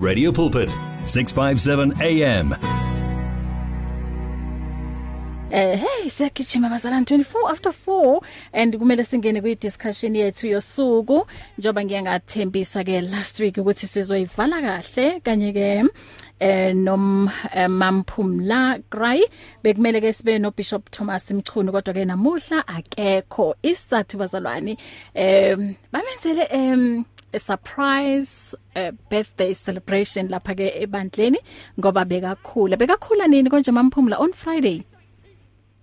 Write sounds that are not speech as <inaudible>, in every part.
Radio Pulpit 657 AM Eh hey siyagijima bazalana 24 after 4 and kumele singene kwi discussion yethu yosuku njoba ngiye ngathembisa ke last week ukuthi sizoyivala kahle kanye ke eh nom eh, mamphumla Gray bekumele ke sibe no Bishop Thomas Mchunu kodwa ke namuhla akekho. Isathu bazalwane eh bamenzele em a surprise uh, birthday celebration lapha ke ebandleni ngoba bekakhula. Bekakhula nini konje mamphumla on Friday?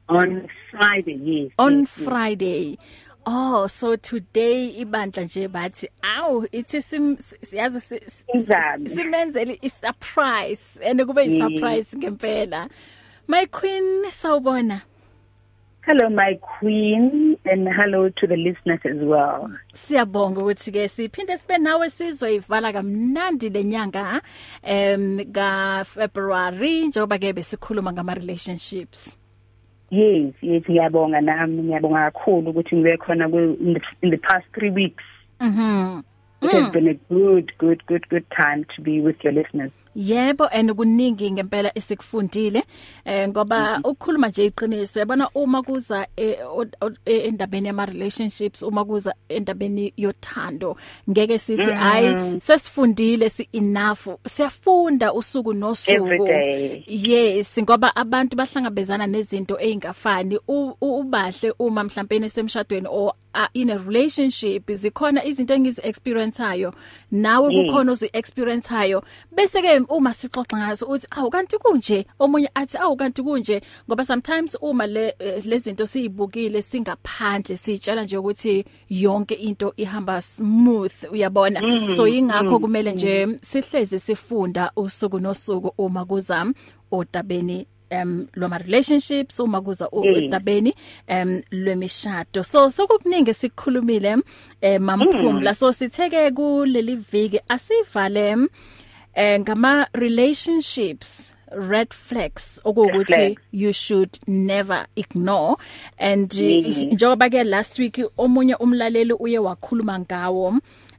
On Friday yes on yes, Friday. Oh so today ibandla nje bathi aw ithi sim siyazi si- si- Izami. simenzele i surprise and kube i surprise ngempela. My queen sawubona. Hello my queen and hello to the listeners as well. Siyabonga ukuthi ke siphinde sibe nawe sizoyivala kamnandi lenyanga em ka February njengoba ke besikhuluma ngama relationships yes yes ngiyabonga nami ngiyabonga kakhulu ukuthi ngibe khona in the, in the past 3 weeks. Mhm. It has been a good good good good time to be with your listeners. Yebo and kuningi ngempela esikufundile eh ngoba ukukhuluma nje iqiniso yabona uma kuza eh, o- o- eh, endabeni yama relationships uma kuza endabeni yothando ngeke sithi hayi sesifundile si enough siyafunda usuku nosuku. Every day. yes ngoba abantu bahlangabezana nezinto ezingafani U- u- ubahle uma mhlawumbe semshadweni or uh, in a relationship zikhona izinto engizi experienceayo nawe Yes. kukhona uzi experienceayo bese ke uma sixoxa ngazo uthi awu kanti kunje? Omunye athi awu kanti kunje? Ngoba sometimes uma le eh, lezinto siyibukile singaphandle sitshela nje ukuthi yonke into ihamba smooth uyabona? So ingakho kumele nje sihlezi sifunda usuku nosuku uma kuza odabeni um loma relationships uma kuza Yes. odabeni um lwemishado. So sokukuningi sikhulumile eh mamphumla so sitheke kuleli viki asivale eh ngama relationships red flags okuwukuthi flags. you should never ignore and Mhm. eh, njengoba ke last week omunye umlaleli uye wakhuluma ngawo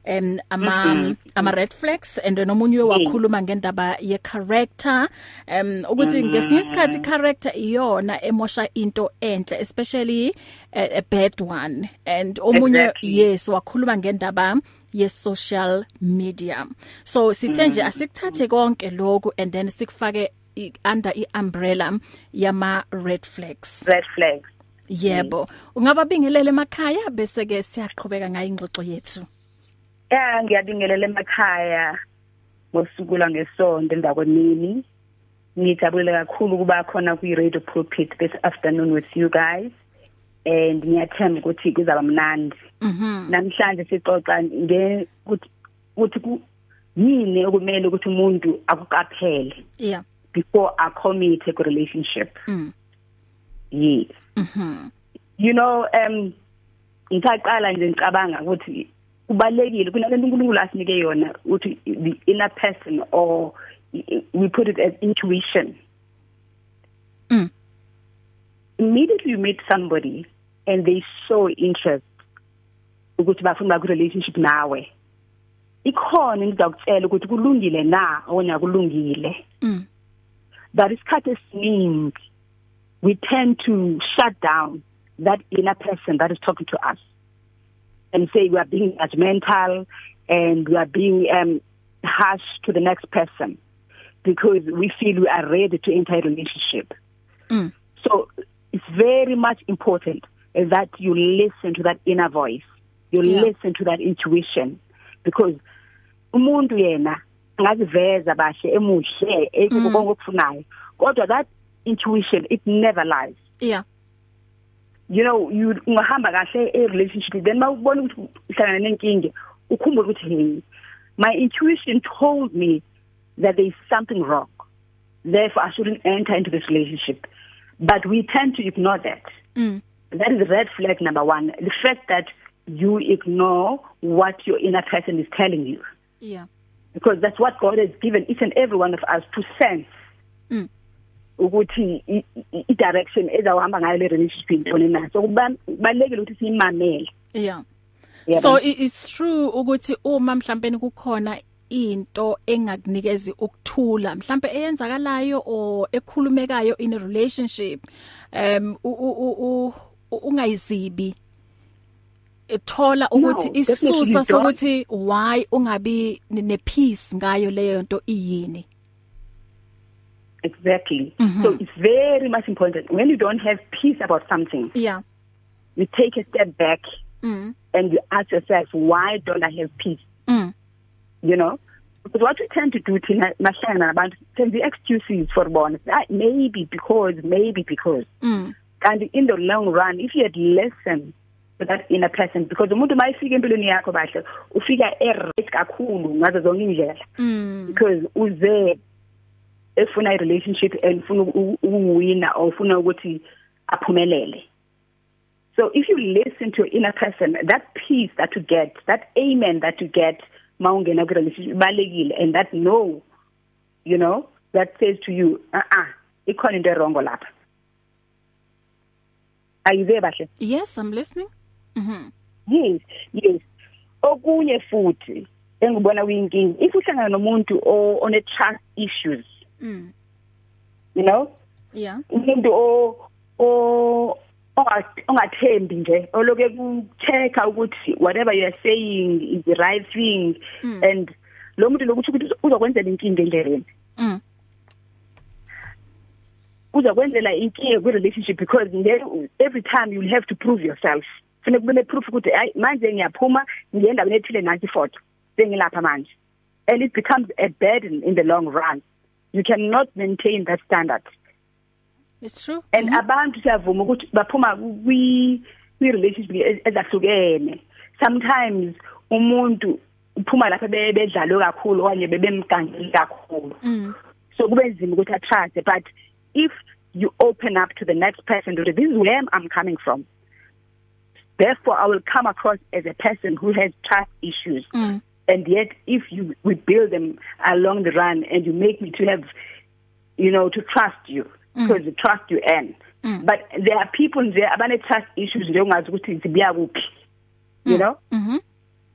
um ama ama red flags and then omunye wakhuluma ngendaba ye character um ukuthi ngesinye isikhathi character iyona emosha into enhle especially a, a bad one and omunye Exactly. yes wakhuluma ngendaba ye social media. So sithe nje asikuthathe konke lokho and then sikufake i- under i umbrella yama red flags. Red flags. Yebo. Ungaba bingelele emakhaya bese ke siyaqhubeka ngayo ingxoxo yethu. Yeah ngiyabingelela emakhaya ngosuku la ngesonto emva kwenini ngijabule kakhulu kuba khona kwi radio pulpit this afternoon with you guys. And ngiyathemba ukuthi kuzaba mnandi. Mhm. Namhlanje sixoxa nge ukuthi ukuthi ku yini okumele ukuthi umuntu akuqaphele yeah before a commit a relationship? Mm. Yes mhm. You know um ngithaqala nje ngicabanga ukuthi kubalekile kunalento uNkulunkulu asinike yona ukuthi the inner person or we put it as intuition. Mm. Immediately you meet somebody and they show interest ukuthi bafuna baku relationship nawe. Ikhona into zakutshela ukuthi kulungile na? Okona kulungile mm. But isikhathi esiningi we tend to shut down that inner person that is talking to us and say we are being judgmental and we are being um harsh to the next person because we feel we are ready to enter a relationship. Mm. So it's very much important that you listen to that inner voice. You Yeah. listen to that intuition. Because umuntu yena angaziveza bahle emuhle ekho konke okufunayo. Kodwa that intuition it never lies. Yeah. You know you ungahamba kahle e relationship then mawubona ukuthi uhlangana nenkingi ukhumbule ukuthi hey my intuition told me that there is something wrong. Therefore i shouldn't enter into this relationship. But we tend to ignore that. Mm. That is red flag number 1 the fact that you ignore what your inner person is telling you. Yeah. Because that's what God has given each and every one of us to sense. Mm. Ukuthi i i- i direction ezawuhamba ngayo le relationship intoni na. So kubalekile ukuthi siyimamele yeah. Yebo. so i- it's true ukuthi uma mhlawumbe kukhona into engakunikezi ukuthula mhlambe eyenzakalayo o ekhulumekayo in a relationship um ungayizibi ethola ukuthi isusa sokuthi why ungabi ne peace ngayo leyo nto iyini Exactly. Mm-hmm. So it's very much important when you don't have peace about something, yeah you take a step back mm and you ask yourself, why don't I have peace? mm You know? Because what we tend to do thina mahlangana nabantu senze excuses for bona. Ah, Maybe because, maybe because. mm And in the long run, if you had listened to that inner person, because umuntu mayifika empilweni yakho bahle, ufika e-right kakhulu ngazo zonke indlela. mm. Because uze efuna i-relationship and ufuna ukuwina or ufuna ukuthi aphumelele. So if you listen to your inner person that peace that you get that amen that you get mawungena ku relationship ibalekile and that no you know that says to you ah uh -uh, ikhona into wrong lapha. Ayize bahle. Yes i'm listening. Mhm yes yes. Okunye futhi engibona kuyinkingi if uhlangana nomuntu o- one trust issues. Mm. You know? Yeah. Umuntu o o onga- ongathembi nje oloke kuchecka ukuthi whatever you are saying is the right thing Mm. and lo muntu lokuthi ukuthi uzokwenzela inkinga endleleni. Mm. Uzokwenzela inkinga kwi relationship because then every time you'll have to prove yourself. Kufanele kube ne proof ukuthi hayi manje ngiyaphuma ngiye endaweni ethile nansi photo sengilapha manje. And it becomes a burden in the long run. You cannot maintain that standard. It's true. And Mhm. abantu siyavuma ukuthi baphuma kwi relationship ez- ezahlukene. Sometimes umuntu uphuma lapha be- bedlalo kakhulu okanye bebemgangeli kakhulu. Mm. So kube nzima ukuthi atrust but if you open up to the next person to this is where I'm coming from. Therefore I will come across as a person who has trust issues. Mm. And yet if you we build them along the run and you make me to have you know to trust you Mm. because the trust you earn. Mm. but there are people nje abane trust issues nje ungazi ukuthi zibuya kuphi you know? Mhm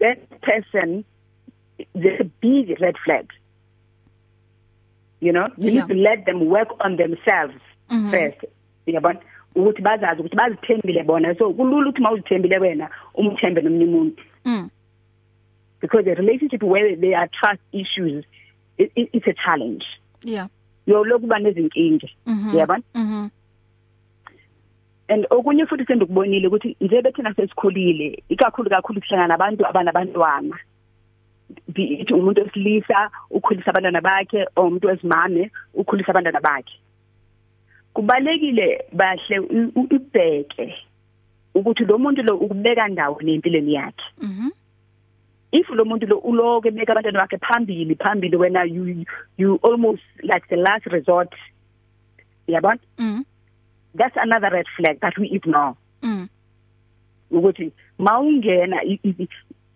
that person there's a big red flag. You know? You Yeah. need to let them work on themselves Mhm. first yabona? Ukuthi bazazi ukuthi bazithembile bona. So kulula ukuthi mawuzithembile wena umthembe nomunye umuntu. Mm. Because a relationship where there are trust issues it, it, it's a challenge. Yeah. Yolokuba nezinkinga mhm yabona? Mhm and okunye futhi sendikubonile ukuthi nje bethina sesikhulile ikakhulu kakhulu sihlangana nabantu abanabantwana. Be it umuntu wesilisa ukhulisa abantwana bakhe or umuntu wesimame ukhulisa abantwana bakhe. Kubalekile bahle ubheke ukuthi lo muntu lo ukubeka ndawo nempilweni yakhe. Mhm. If lo muntu lo uloke beka abantwana bakhe phambili phambili wena you you almost like the last resort. Yabona? Mm that's another red flag that we ignore. Mm. Ukuthi mawungena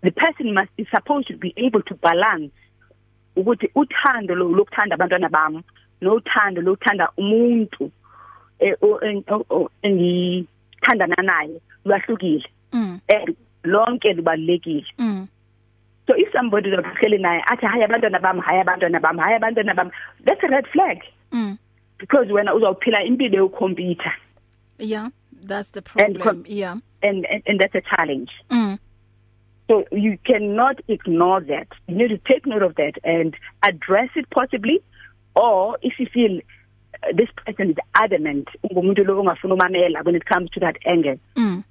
the person must is supposed to be able to balance ukuthi uthando lo lokuthanda abantwana bami nothando lokuthanda umuntu eh, engithandana naye lwahlukile mm. And lonke lubalekile mm. So if somebody lokuhleli naye athi hayi abantwana bami hayi abantwana bami hayi abantwana bami that's a red flag. Mm. Because wena uzawuphila impilo yokhompyutha yeah that's the And problem com- yeah. and, and and that's a challenge. Mm. So you cannot ignore that. You need to take note of that and address it possibly or if you feel uh, this person is adamant ungumuntu lo ongafuna umamela when it comes to that angle. mm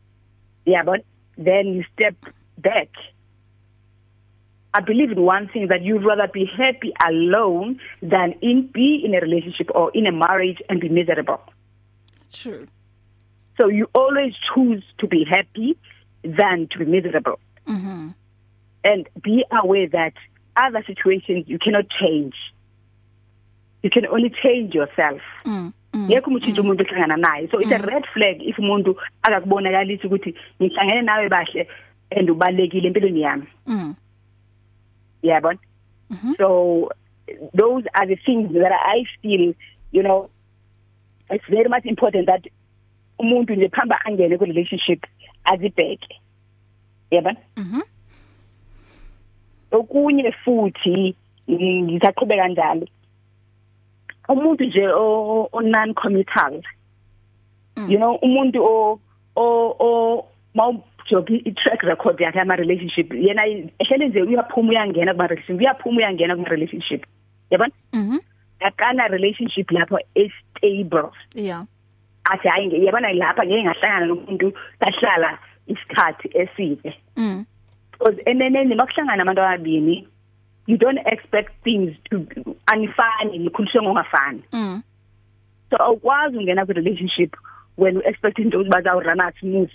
Yeah, but then you step back. I believe in one thing that you'd rather be happy alone than in be in a relationship or in a marriage and be miserable. true So you always choose to be happy than to be miserable. Mhm and be aware that other situations you cannot change. You can only change yourself. Mm mm yekho umthinto umuntu ohlangana naye. So it's a red flag if umuntu akakubonakalisa ukuthi ngihlangene nawe bahle and ubalekile empilweni yami. Mm. Yabona? Mhm. so those are the things that i feel you know it's very much important that umuntu nje phamba angene ku relationship azibheke. Yabona mhm okunye futhi ngisaqhubeka njalo umuntu nje o non committal Mm. you know umuntu o o o mawujobi i track record yakhe ama relationship yena ehlele nje uyaphuma uyangena kuma relationship uyaphuma uyangena kuma relationship yabona Mhm. akana relationship lapho is stable Yeah. athi hayi yabona lapha ngeke ngahlangana nomuntu sahlala isikhathi eside Mm. because eneneni makuhlangana abantu ababini you don't expect things to anifani nikhuliswe ngongafani Mm. so awukwazi ungena kwi relationship when you expect into ukuthi bazawurana smooth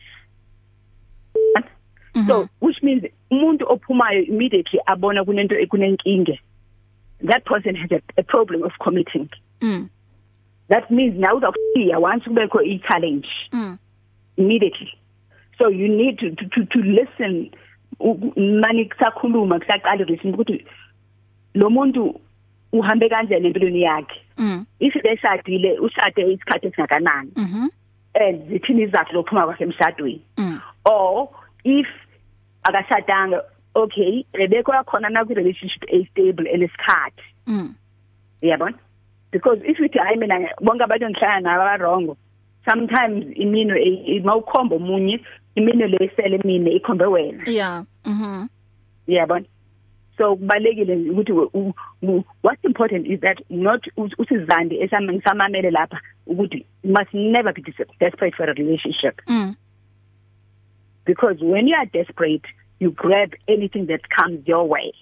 so which means umuntu ophumayo immediately abona kunento kunenkinge that person has a, a problem of committing Mm. that means now uzawufika once kubekho i challenge Mm. immediately so you need to to to, listen mani kusakhuluma kusaqala listen ukuthi lo muntu uhambe kanjani empilweni yakhe Mm. if beshadile ushade isikhathi esingakanani Mhm. and zithini izathu lokuphuma kwakhe emshadweni Mm. or if akashadanga okay bebekho yakhona na kwi relationship a stable enesikhathi Mm. uyabona because if uthi hayi mina bonke abantu engihlala nabo abarongo sometimes imino mawukhomba omunye imino lesele mina ikhombe wena Yeah. Mhm. uyabona so kubalekile ukuthi what's important is that not usizande esamamele lapha ukuthi must never be des- desperate for a relationship Mm. because when you are desperate you grab anything that comes your way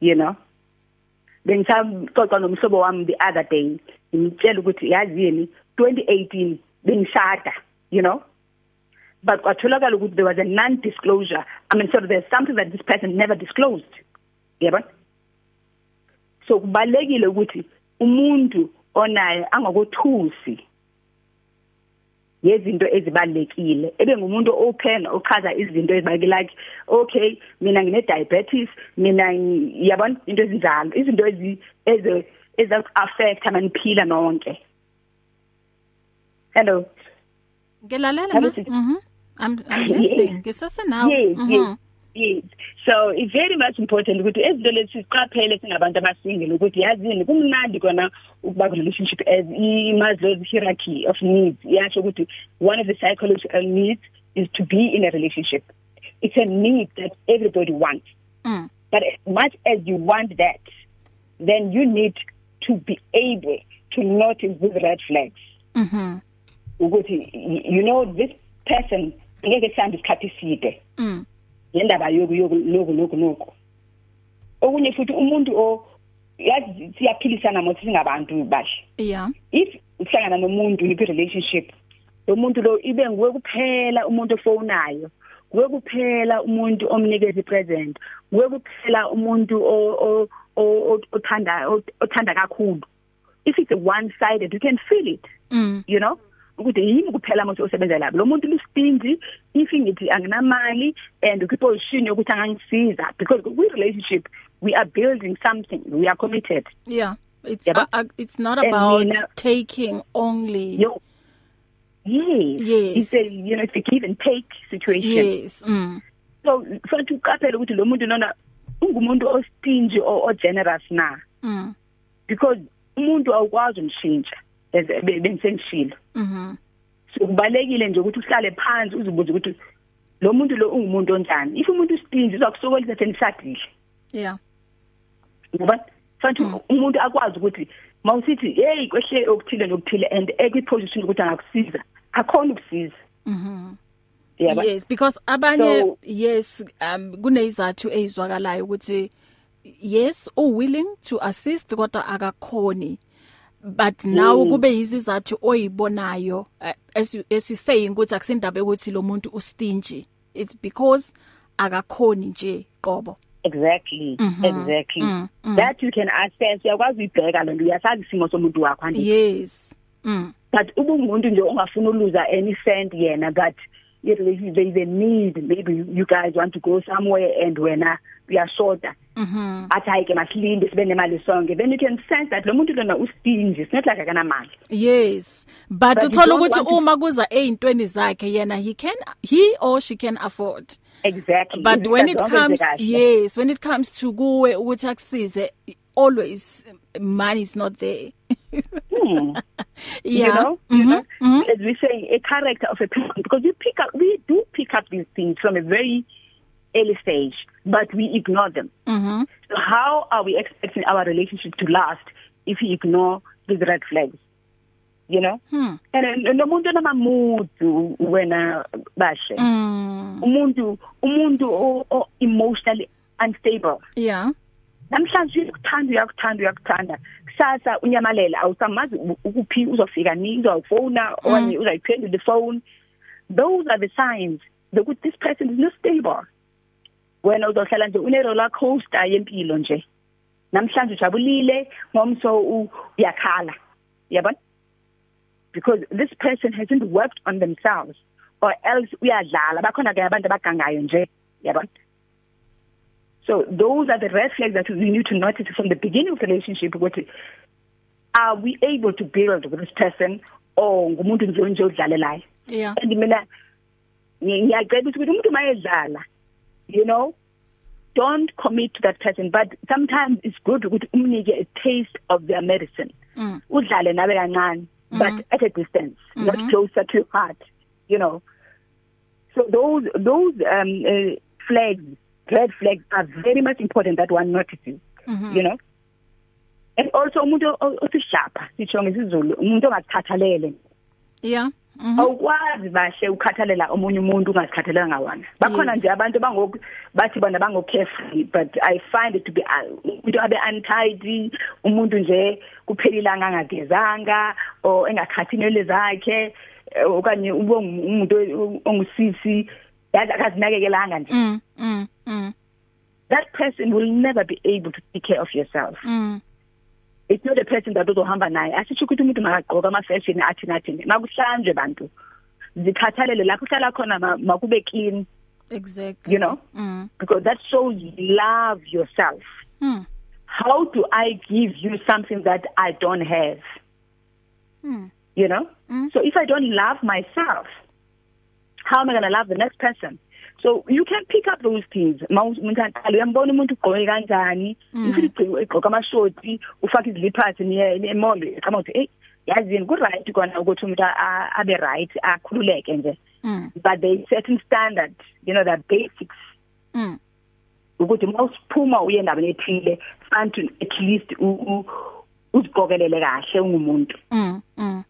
you know bengisaxoxa nomhlobo wami the other day ngimtshela ukuthi yazini 2018 bengishada you know but kwatholakala ukuthi there was a non disclosure i mean so there's something that this person never disclosed. Yabona? So kubalekile ukuthi umuntu onaye angakuthusi yezinto ezibalekile ebe ngumuntu open ochaza izinto ezibaleke like okay mina ngine diabetes mina ngi- yabona? Into ezinjalo. Izinto ezi eze eza affect amaniphila nonke. Hello? Ngelalela Have ma. a seat. Mhm. I'm I'm listening. <laughs> Ngisase nawe. yes Mhm. yes yes so it's very much important ukuthi ezinto lezi siqaphele singabantu abasingle ukuthi yazini kumnandi kona ukuba ku relationship as Maslow's hierarchy of needs yasho ukuthi one of the psychological needs is to be in a relationship it's a need that everybody wants Mm. but as much as you want that then you need to be able to notice these red flags Mhm. ukuthi y- you know this person ngeke sihamba isikhathi eside Mm. ngendaba yoku yoku loku loku okunye futhi umuntu o yazi siyaphilisana mothi singabantu bahle Yeah. if uhlangana nomuntu ni relationship lo muntu lo ibe nguwe kuphela umuntu ofonayo kuwe kuphela umuntu omnikeza ipresent kuwe kuphela umuntu o- othanda othanda kakhulu if it's a one sided you can feel it Mm. you know ukuthi yini kuphela manje osebenza lapho lo muntu lustingy if ngithi anginamali and ukwiposition yokuthi angangisiza because we relationship we are building something we are committed Yeah. It's Yabo? uh, uh, it's not And about mina- taking only. yo yes Yes. it's a you know it's a give and take situation Yes. Mm. so futhi uqaphele ukuthi lo muntu nona ungumuntu ostingy or, or generous na Mm. because umuntu awukwazi umshintsha bensengishilo. Mhm. so kubalekile nje ukuthi uhlale phansi uzibuze ukuthi lo muntu lo ungumuntu onjani. If umuntu ustingy uzakusokolisa theni shadile Yeah. ngoba fanele umuntu akwazi ukuthi mawusithi hey kwehle okuthile nokuthile and ekwiposition ukuthi angakusiza akhona ukusiza. Mhm. yaba? Yes because abanye So- yes um kunezathu ezwakalayo ukuthi yes u willing to assist kodwa akakhoni. But now Mm. kube izizathu oyibonayo uh, as you, as you saying ukuthi akusindaba ukuthi lo muntu ustingy it's because akakhoni nje qobo exactly Mhm. exactly Mm, mm. that you can assess uyakwazi uyibheka lento uyasazi isimo somuntu wakho andi yes mm but ube umuntu nje ongafuna uluza any cent yena but know, there is a need maybe you- guys want to go somewhere and wena uyashota mhm athi hayi ke masilinde sibe nemali sonke. Then you can sense that lo muntu lona ustingy it's not like akanamali yes. But uthola ukuthi uma kuza ezintweni zakhe yena he can he or she can afford. Exactly. But when it comes yes when it comes to kuwe ukuthi akusize always money is not there Hmm. <laughs> yeah you know, Mhm, you know mhm. as we say a character of a person because we pick up we do pick up these things from a very early stage but we ignore them Mhm. so how are we expecting our relationship to last if we ignore these red flags you know Hmm. and nomuntu namamudu wena bashe Mm. umuntu umuntu o- emotionally unstable Yeah. Namhlanje uyakuthanda uyakuthanda uyakuthanda. Kusasa unyamalela awusamazi u- ukuphi uzofika ni uzawufona okanye uzayiphendula ifone those are the signs that this person is not stable. Wena uzohlala nje une roller coaster yempilo nje. Namhlanje ujabulile ngomso u- uyakhala. Yabona? Because this person hasn't worked on themselves or else uyadlala. Bakhona ke abantu abagangayo nje. Yabona? So those are the red flags that we need to notice from the beginning of the relationship ukuthi are we able to build with this person or ngumuntu nje nje odlalelayo Yeah. and mina ngi- ngiyacebisa ukuthi umuntu mayedlala you know don't commit to that person. But sometimes it's good ukuthi umnike a taste of their medicine. Mm. udlale nawe kancane but at a distance not closer to your heart you know. So those those um uh, flags red flags are very much important that one notices Mhm. you know and also umuntu osishapha sitsho ngesizulu umuntu ongakhathalele Yeah. Mhm. awukwazi bahle ukhathalela omunye umuntu ungazikhathalela ngawana bakhona Yes. nje abantu bangoku bathi bona bango carefree but i find it to be uh, umuntu abe untidy umuntu nje kuphelilanga angagezanga or engakhathi inwele zakhe eh, okanye ube umuntu ongusisi yazi akazinakekelanga nje Mm. Mm. Mm. that person will never be able to take care of yourself Mm. it's not a person that uzohamba naye asisho ukuthi umuntu makagqoka ama fashion athi nathi makuhlanjwe bantu zikhathalele lapho uhlala khona ma- makube clean Exactly. you know Mm. because that shows you love yourself Mm. how do i give you something that i don't have Mm. you know Mm. so if i don't love myself how am i going to love the next person so you can pick up those things umuntu aqala uyambona umuntu ugqoke kanjani if ugqoka amashoti ufaka iziliphasi nemall ecama ukuthi hey yazini ku right kona ukuthi umuntu a- a- abe right akhululeke nje Mm. but there is certain standard you know the basics Mm. ukuthi mawusiphuma uye endaweni ethile fanele at least u- u- uzigqokelele kahle ungumuntu Mm. Mm.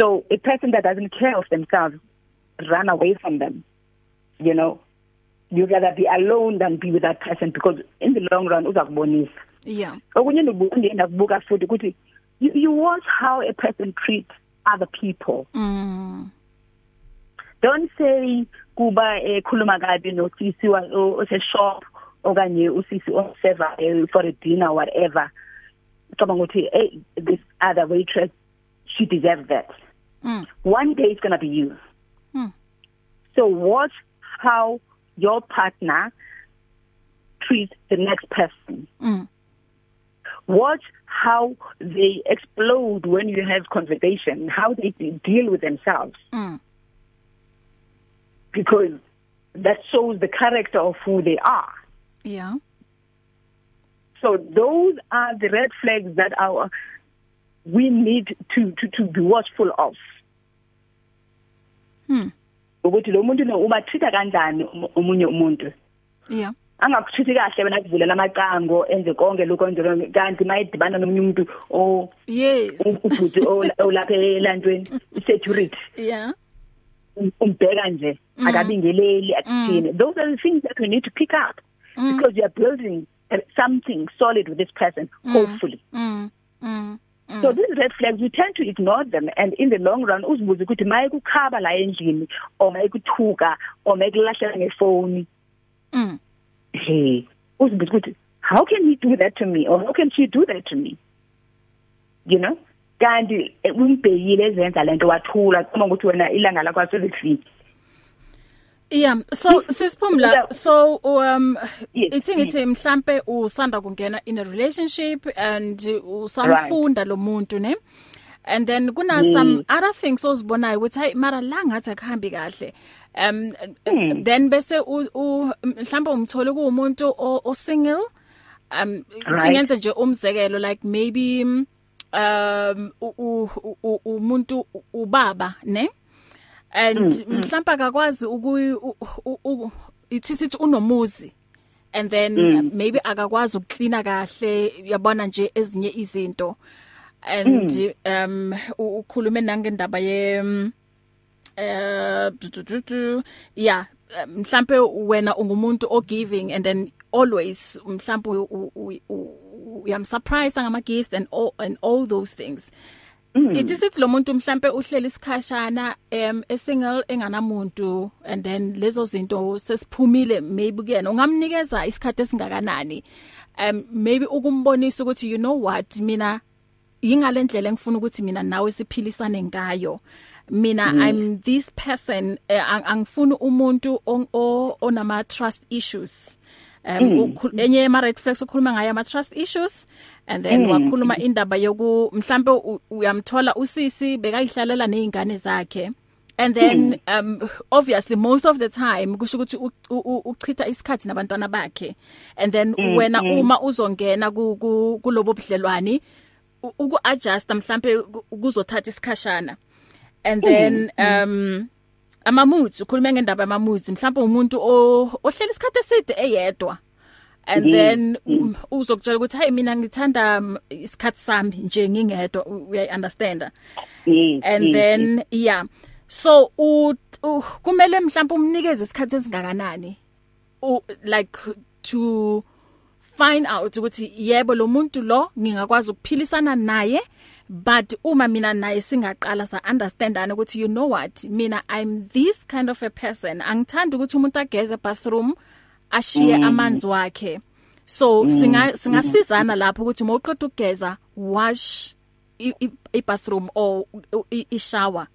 So a person that doesn't care of themselves run away from them. You know, you'd rather be alone than be with that person because in the long run uzakubonisa. Yeah. Okunye kubuka futhi ukuthi you, you watch how a person treats other people. Mm. Don't say kuba ekhuluma kabi nosisi ose shop okanye usisi oserver eh, for a dinner whatever. Cabanga ukuthi hey this other waitress she deserves that. Mm. one day it's going to be you. So watch how your partner treats the next person. Mm. Watch how they explode when you have conversation, how they de- deal with themselves, Mm. because that shows the character of who they are. Yeah. So those are the red flags that our we need to to to be watchful of. Hmm. Ukuthi lo muntu lo uba treata kanjani um- omunye umuntu Yeah. angakuchithi kahle wena kuvulela amacango enze konke lokho enze kanti mayidibana nomunye umuntu o Yes. ubhuti olapha elantweni <laughs> security Yeah. umbheka nje akabingeleli akuthini those are the things that we need to pick up Mm. because you are building uh, something solid with this person hopefully Mm. Mm. So these red flags we tend to ignore them and in the long run uzibuza ukuthi maye kukhaba la endlini or maye kuthuka or maye kulahlela ngefoni. Mm. hey uzibuza ukuthi how can he do that to me or how can she do that to me? You know? Kanti eh, umbhekile ezenza lento wathula uma ukuthi wena ilanga lakho aselifiki Yeah, so sisiphumla so um Yes, ithi ngithi mhlambe usanda kungena in a relationship and usamfunda lo muntu ne? And then kuna Yes. some other things ozibonayo ukuthi hey mara la ngathi akuhambi kahle. Um mm. then bese mhlawumbe umthole kuumuntu o single. Um singenze nje umzekelo like maybe um umuntu ubaba ne? And mhlawumbe akakwazi uku ithi sithi unomuzi and then mm. maybe akakwazi ukuklina kahle yabona nje ezinye izinto and mm. um ukhulume nangendaba ye eh yeah mhlambe wena ungumuntu o giving and then always mhlambe uyam surprise ngama gifts and all and all those things Mm. Ithi sithi lo muntu mhlambe uhleli isikhashana em esingle enganamuntu and then lezo zinto sesiphumile maybe kuyena. Ungamnikeza isikhathi esingakanani? Um maybe ukumbonisa ukuthi you know what mina yingalendlela engifuna ukuthi mina nawe siphilisane ngayo. Mina mm. i'm this person uh, angifuni umuntu onama trust issues. Um mm. enye ama red flags ukhuluma ngayo ama trust issues and then mm. wakhuluma indaba yoku mhlambe uyamthola usisi bekayihlalela nezingane zakhe and then um obviously most of the time kusho ukuthi uchitha isikhathi nabantwana bakhe and then mm, wena mm. uma uzongena kulobo budlelwani uku adjust mhlambe kuzothatha isikhashana and then um ama moods ukhuluma ngendaba ama moods mhlawumbe umuntu ohleli isikhathi eside eyedwa and mm -hmm. then um, uzokutshela ukuthi hey mina ngithanda isikhathi sami nje ngingedwa uya understand mm, and mm, then mm. yeah so u, u kumele mhlawumbe umnikeze isikhathi esingakanani like to find out ukuthi yebo lo muntu lo ngingakwazi ukuphilisana naye but uma mina naye singaqala sa understandana ukuthi you know what mina i'm this kind of a person angithanda ukuthi umuntu ageze bathroom ashiye mm. amanzi wakhe so mm. singa singasizana lapho ukuthi mawuqeda ukugeza wash i bathroom or i shower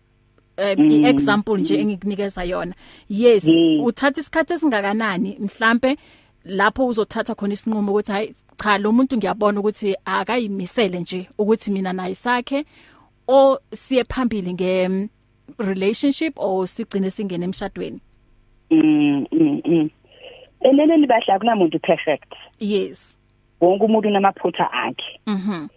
um mm. iexample nje engikunikeza yona yes mm. uthatha isikhathi esingakanani mhlambe lapho uzothatha khona isinqumo ukuthi hayi cha lo muntu ngiyabona ukuthi akayimisele nje ukuthi mina naye sakhe o siye phambili nge relationship or sigcine singene emshadweni. Mm mm eneneni bahla kunamuntu perfect. Yes. Wonke umuntu unamaphutha akhe. Mhm.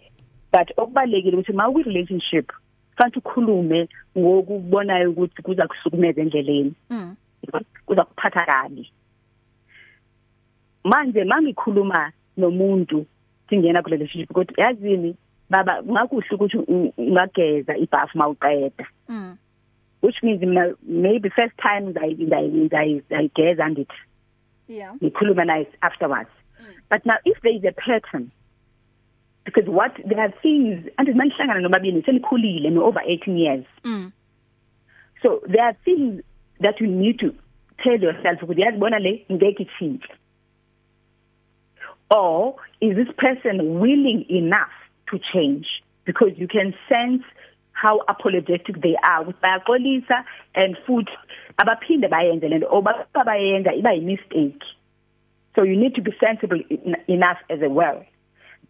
But okubalekile ukuthi mawu relationship fanele ukhulume ngokubonayo ukuthi kuza kusukumeza endleleni. Mhm kuza kuphatha kabi. Manje mangikhuluma nomuntu singena kule relationship ukuthi yazini baba ngakuhle ukuthi ungageza ibafu mawuqeda. Mm. Which means mina maybe first time I I I I geza andit yeah. ngikhuluma naye afterwards. Mm. but now if there is a pattern because what there are things and manihlangana nobabili senikhulile no over 18 years. Mm. So there are things that you need to tell yourself ukuthi yazibona le ngeke ithintshe or is this person willing enough to change? Because you can sense how apologetic they are. With bayaxolisa and futhi abaphinde bayenze lento obabayenza iba yi mistake so you need to be sensible enough as well.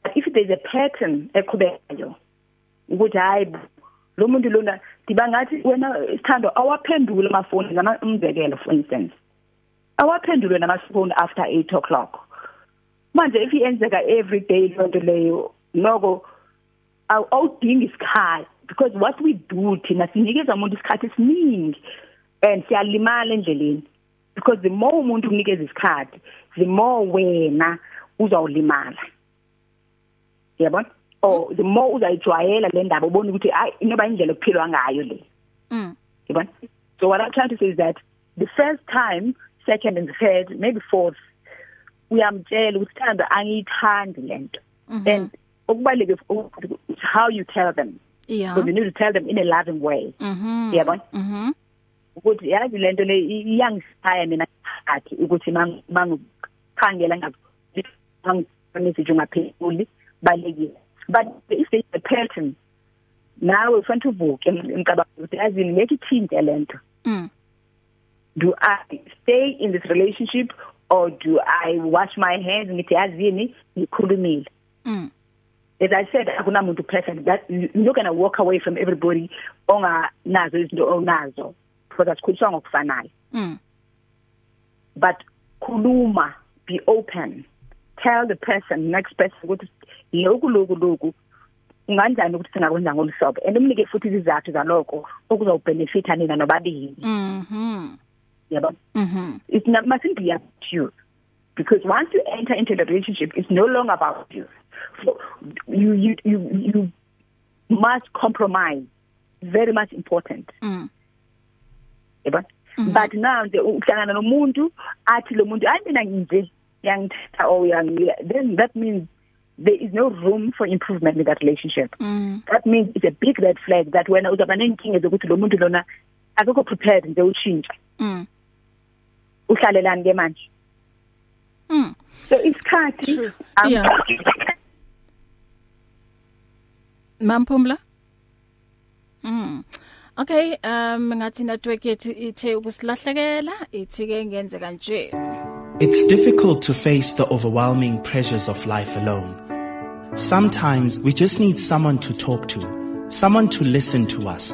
But if there is a pattern eqhubekayo ukuthi hayi lo muntu lona dibangathi wena isithando awaphendule amafoni ngama umzekelo for instance. Awaphendule namafoni after 8 o'clock. Manje if iyenzeka every day lonto leyo noko awudingi isikhathi because what we do thina sinikeza umuntu isikhathi esiningi and siyalimala endleleni because the more umuntu unikeza isikhathi the more wena uzawulimala. Yabona? Or the more uzayijwayela le ndaba ubone ukuthi hayi inoba indlela okuphilwa ngayo le. Mm. Yabona? So what i'm trying to say is that the first time second and third maybe fourth uyamtshela ukuthi thanda angiyithandi lento mm-hmm. and okubaleke how you tell them. Yeah. So you need to tell them in a loving way. Mhm yabona mhm ukuthi yazi lento le iyangisaya mina athi ukuthi mangikhangela ngangifundise ungaphezulu balekile. But if is a pattern nawe ufuna uvuke emcabango ukuthi yazi ngeke ithinte lento mm. Do i stay in this relationship or do I wash my hands? Ngithi yazini ngikhulumile. Mm. As i said akunamuntu perfect that you're going to walk away from everybody onga nazo izinto onazo because asikhuliswa ngokufanayo. Mm. But khuluma be open. Tell the person next person ukuthi lokhu lokhu lokhu unganjani ukuthi singakwenza ngoluhlobo and umnike futhi izizathu zaloko okuzawubenefita nina nobabili mhm yabo? Mhm it's not mustn't be up to you? Because once you enter into the relationship it's no longer about you. So you you you you must compromise. Very much important. Mm. Yebo but now uhlangana nomuntu athi lo muntu hayi mina nje yangithatha or yang then that means there is no room for improvement in that relationship. Mm. That means it's a big red flag that wena uzaba nenkinga zokuthi lo muntu lona akekho prepared nje utshintsha mm. Uhlalelani ke manje mm so isikhathi True. Yeah. Mamphumla? Mm. Okay, um ngathi network yethu ithe ukusilahlekela, ithi ke ngenze kanje. It's difficult to face the overwhelming pressures of life alone. Sometimes we just need someone to talk to, someone to listen to us.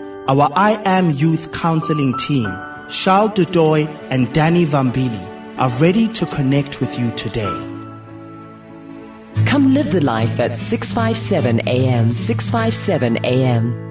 Our I Am Youth Counseling team, Charles Dudoy and Danny Vambili, are ready to connect with you today. Come live the life at 657 AM. 657 AM.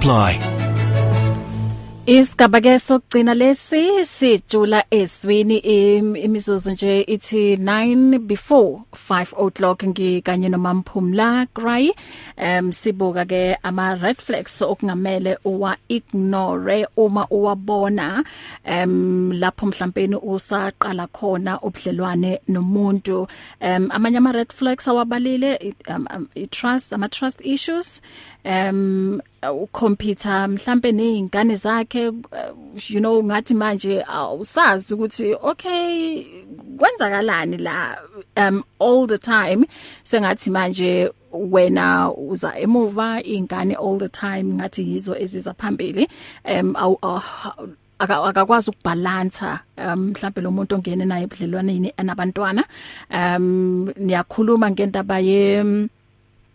Isigaba ke sokugcina lesi sijula eswini im- imizuzu nje ithi 9 before 5 o'clock ngikanye nomamphumla Gray em sibuka ke ama red flags okungamele uwa ignore uma uwabona. Em lapho mhlawumbe usaqala khona ubudlelwane nomuntu. Em amanye ama red flags awabalile i- um, um, i trust ama trust issues. Um ucomputer mhlambe nezingane zakhe uh, you know ngathi manje awusazi ukuthi okay kwenzakalani la um all the time? Sengathi manje wena uza emuva ingane all the time ngathi yizo eziza phambili. Um aw aw- aka- akakwazi ukubalansa um mhlawumbe lo muntu ongene naye ebudlelwaneni anabantwana. Um niyakhuluma ngendaba ye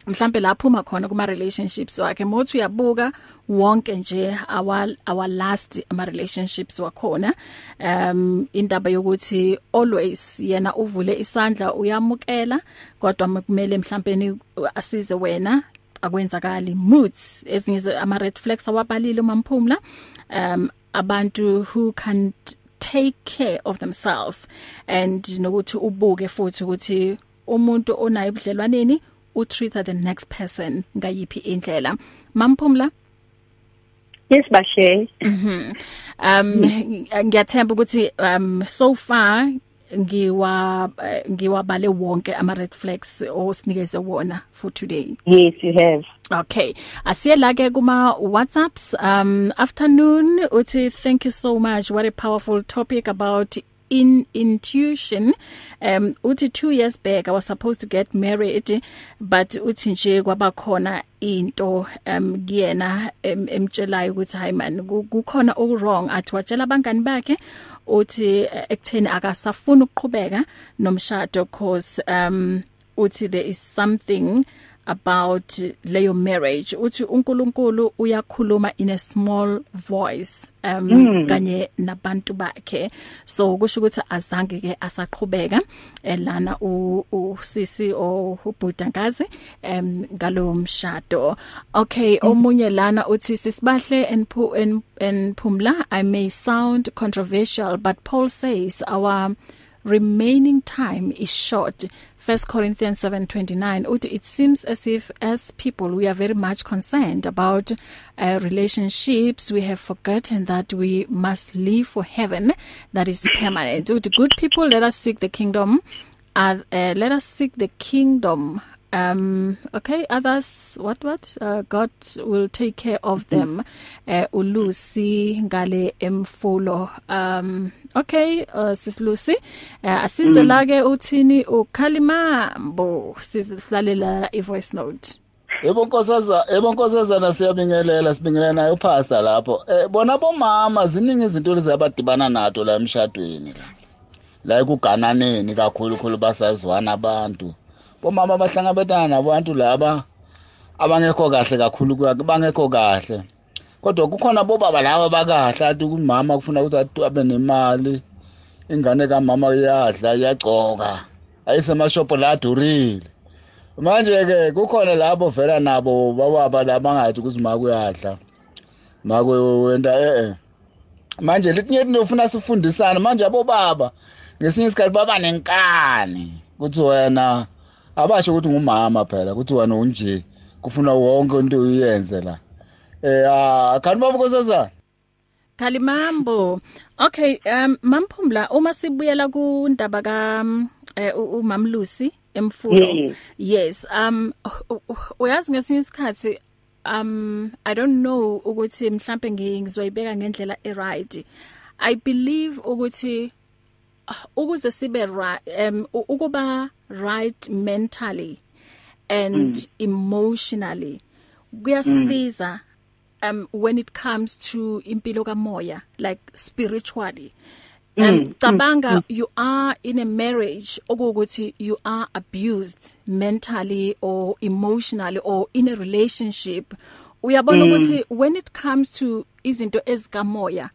mhlambe lapho uma khona kuma relationships wakhe mothi uyabuka wonke nje our our last ama relationships wakhona. Um indaba yokuthi always yena uvule isandla uyamukela kodwa kumele mhlambe asize wena akwenzakali. Moods ezinye ama red flags awabalile umamphumla um abantu who can take care of themselves and nokuthi ubuke futhi ukuthi umuntu onayo ebudlelwaneni utreat the next person ngayiphi indlela. Mamphumla yes bashe. Um ngiyathemba ukuthi um so far ngiwa eh, ngiwabale wonke ama red flags osinikeze wona for today. Yes you have. Okay. Asiye la ke kuma WhatsApps um afternoon uthi thank you so much. What a powerful topic about in intuition um uthi 2 years back I was supposed to get married but uthi nje kwabakhona into um kuyena em- emtshelayo ukuthi hayi man ku- kukhona oku wrong. Athi watshela abangani bakhe uthi eh, ekutheni akasafuna ukuqhubeka nomshado cause um uthi there is something about leyo marriage uthi uNkulunkulu uyakhuluma in a small voice um mm. kanye nabantu bakhe so kusho ukuthi azange ke asaqhubeka elana usisi o ubhudangazi um ngalo mshado okay mm. omunye lana uthi sisibahle and and Pumla I may sound controversial but Paul says our remaining time is short 1 Corinthians 7:29 uthi it seems as if as people we are very much concerned about uh, relationships. We have forgotten that we must live for heaven that is permanent. Uthi good people let us seek the kingdom. Uh, uh, let us seek the kingdom. Um okay others what what? Uh, God will take care of them. Uh, ulusi ngale emfulo um okay uh, sis Lucy uh, asizwe mm. la ke uthini ukhalimambo sizihlalela i voice note Yebo nkosazana, yebo nkosazana siyabingelela sibingelela nayo pastor lapho. Eh bona bomama ziningi izinto lezabadibana nato la emshadweni la. La ekugananeni kakhulu khulu basazwana abantu. bomama bahlangabetana nabantu laba abangekho kahle kakhulu bangekho kahle kodwa kukhona bobaba laba bakahle athi kumama kufuna ukuthi abe nemali ingane kamama iyadla iyagcoka ayisemashopho la adurile. Manje-ke kukhona labo vela nabo bababa labangathi ukuthi ma kuyadla ma wenta e-e. Manje litinye into ufuna sifundisane manje abobaba ngesinye isikhathi baba nenkani ukuthi wena abasho ukuthi ngumama phela ukuthi wena unje kufuna wonke into uyenze la. Eh akhani baba nkosazana? Kalimambo okay um mamphumla uma sibuyela ku ndaba ka umamlusi emfulo yes um uyazi ngesinye isikhathi um i don't know ukuthi mhlambe ngizoyibeka ngendlela e right i believe ukuthi ukuze sibe right um ukuba right mentally and mm. emotionally kuyasiza mm. Um when it comes to impilo kamoya like spiritually um mm. cabanga mm. you are in a marriage okuthi you are abused mentally or emotionally or in a relationship uyabona ukuthi mm. when it comes to izinto ezikamoya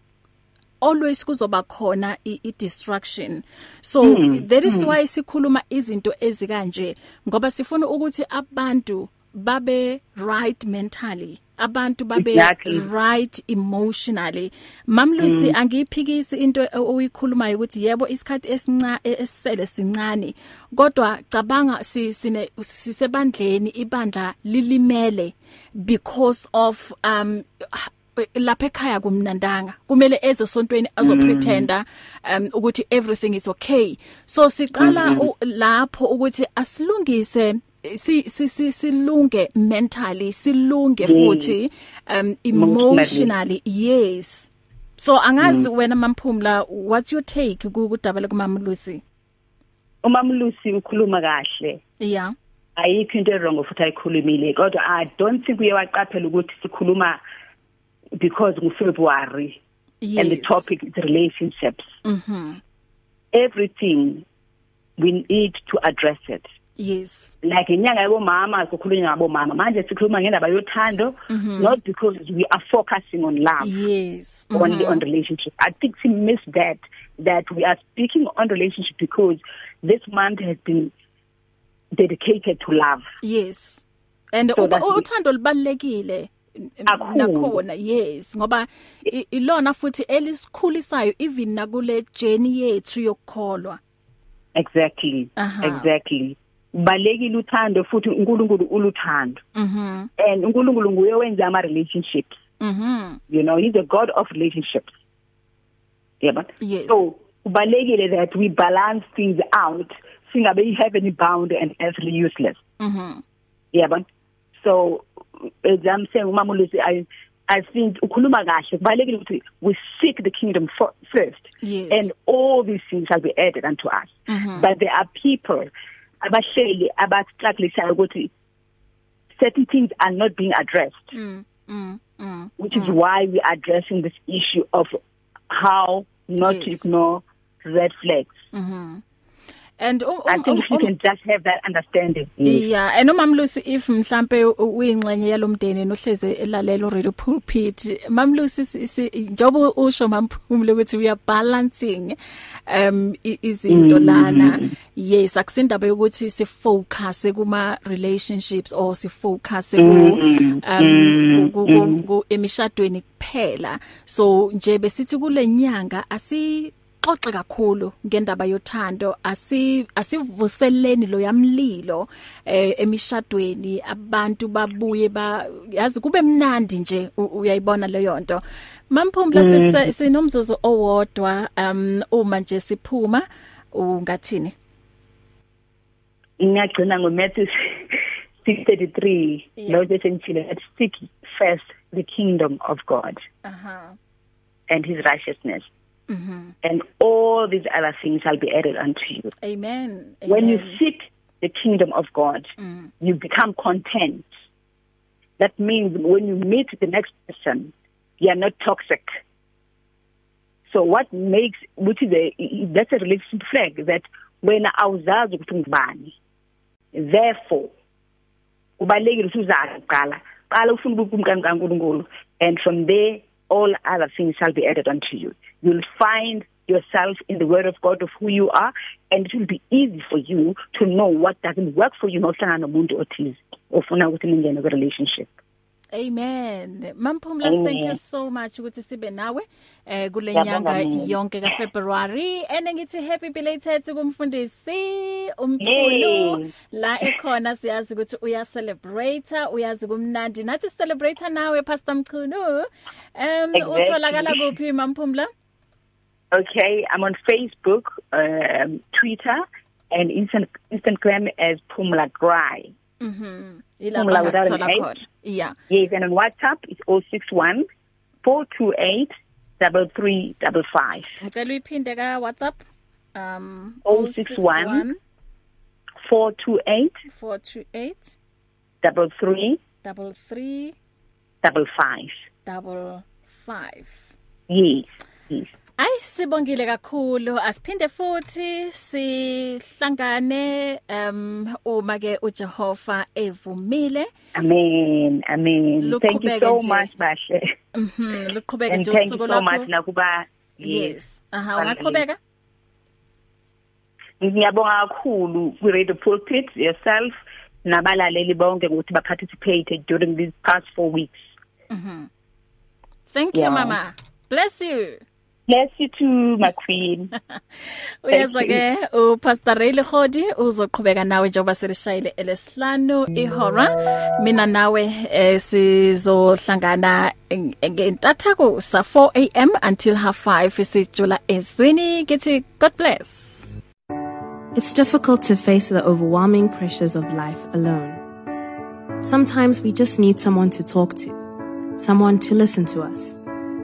always kuzoba khona i distraction so mm, that is mm. why sikhuluma izinto ezikanje ngoba sifuna ukuthi abantu babe right mentally abantu babe exactly. right emotionally mamlusi mm. angiyiphikisi into oyikhulumayo ukuthi yebo isikhathi esinca esisele sincane kodwa cabanga sisine sisebandleni ibandla lilimele because of um lapha ekhaya kumnandanga kumele eze sontweni azopretenda um ukuthi everything is okay so siqala mm -hmm. lapho ukuthi asilungise si si silunge mentally silunge futhi um emotionally yes. So angazi mm. wena mamphumla what's your take kudaba kumama Lucy? Umama Lucy ukhuluma kahle. Yeah. Ayikho into wrong futhi ayikhulumile kodwa i don't think uyawaqaphela ukuthi sikhuluma because ngufebruary yes. and the topic is relationships. Mhm everything we need to address it. Yes. Like inyanga yabomama sikhuluma ngabomama. Manje sikhuluma ngendaba yothando mm -hmm. not because we are focusing on love. Yes. Mm -hmm. only on relationship. I think we miss that that we are speaking on relationship because this month has been dedicated to love. Yes. And so uthando libalekile nakhona. Yes. Ngoba ilona futhi elisikhulisayo even nakule journey yethu yokukholwa. Exactly. Aha. exactly. Balekile uthando futhi uNkulunkulu uluthando. Mhm and uNkulunkulu nguye wenza ama relationships mhm you know he's a god of relationships. Yeba yes. so kubalekile that we balance things out singabe heaven bound and earthly useless. Mhm yeba so as I'm saying umama Lucy I I think ukhuluma kahle kubalekile ukuthi we seek the kingdom for, first. Yes. and all these things shall be added unto us. Mm -hmm. but there are people abahleli abastrugglesayo ukuthi certain things are not being addressed mm, mm, mm, which mm. is why we are addressing this issue of how not yes. to ignore red flags mhm and um, I think if you can just have that understanding. Yes. Yeah, and umam Lucy if mhlambe uyingxenye yalomndeni nohleze elalela radio pulpit, mam Lucy njobo usho mamphumule ukuthi we are balancing um izinto lana. Yes, akusindaba yokuthi si focus kuma relationships or si focus ku um ku emishadweni kuphela. So nje besithi kule nyanga asi xoxe kakhulu ngendaba yothando. Asi asivuseleni lo yamlilo eh emishadweni. Abantu babuye ba yazi kube mnandi nje uyayibona leyo nto. Mamphumla sinomzuzu owodwa um uma nje siphuma ungathini? Ngiyagcina ngo Matthew 6:33 lo nje sengithile that seek first the kingdom of God uh -huh. and his righteousness. Mm-hmm. And all these other things shall be added unto you. Amen. Amen. When you seek the kingdom of God, mm. you become content. That means when you meet the next person, you are not toxic. So what makes which is a that's a relationship flag that when awuzazi ukuthi ngubani therefore kubalekile ukuthi uzazi qala qala ufuna ukukumkani kaNkulunkulu and from there all other things shall be added unto you. You'll find yourself in the word of God of who you are and it will be easy for you to know what doesn't work for you nohlangana nomuntu othize ofuna ukuthi ningene ku relationship. Amen. Mamphumla thank you so much ukuthi sibe nawe eh kule nyanga yonke ka February and ngithi happy belated kumfundisi umkhulu la ekhona siyazi ukuthi uya celebrate uyazi kumnandi nathi celebrate nawe Pastor Mchunu. Um utholakala kuphi Mamphumla? Okay, I'm on Facebook, um Twitter and Instagram as Pumla Grai. Mhm. Ilapha without an H. Yeah. Yes, and on WhatsApp it's 061 428 3355. Ngicela uyiphinde ka WhatsApp. Um 061 428 428 33 33 55 55 Yes. Yes. Ay sibongile kakhulu. Asiphinde futhi sihlangane um uma ke uJehova evumile. Amen amen. Thank you so much bashe Mhm luqhubeke nje usuku lakho Thank you so much nakuba Yes. aha ungaqhubeka? Ngiyabonga kakhulu ku Radio Pulpit yourself nabalaleli bonke ukuthi ba participate during these past 4 weeks. Mhm. Thank you yeah. mama. Bless you. Bless you too my queen. <laughs> Uyeza ke uPastor Ray Lehodi uzoqhubeka nawe njengoba selishayile elesihlanu ihora. Mina nawe eh, sizohlangana ngentathaku sa 4am until half 5 sijula ezwini. Githi God bless. It's difficult to face the overwhelming pressures of life alone. Sometimes we just need someone to talk to, someone to listen to us.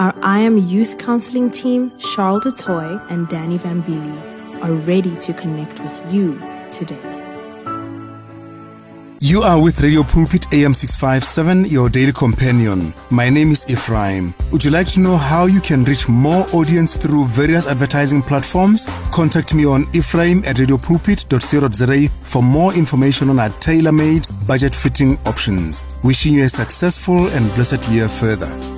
Our I Am Youth Counseling team, Charles DeToy and Danny Vambili, are ready to connect with you today. You are with Radio Pulpit AM 657, your daily companion. My name is Ephraim. Would you like to know how you can reach more audience through various advertising platforms? Contact me on ephraim at radiopulpit.co.za for more information on our tailor-made budget-fitting options. Wishing you a successful and blessed year further.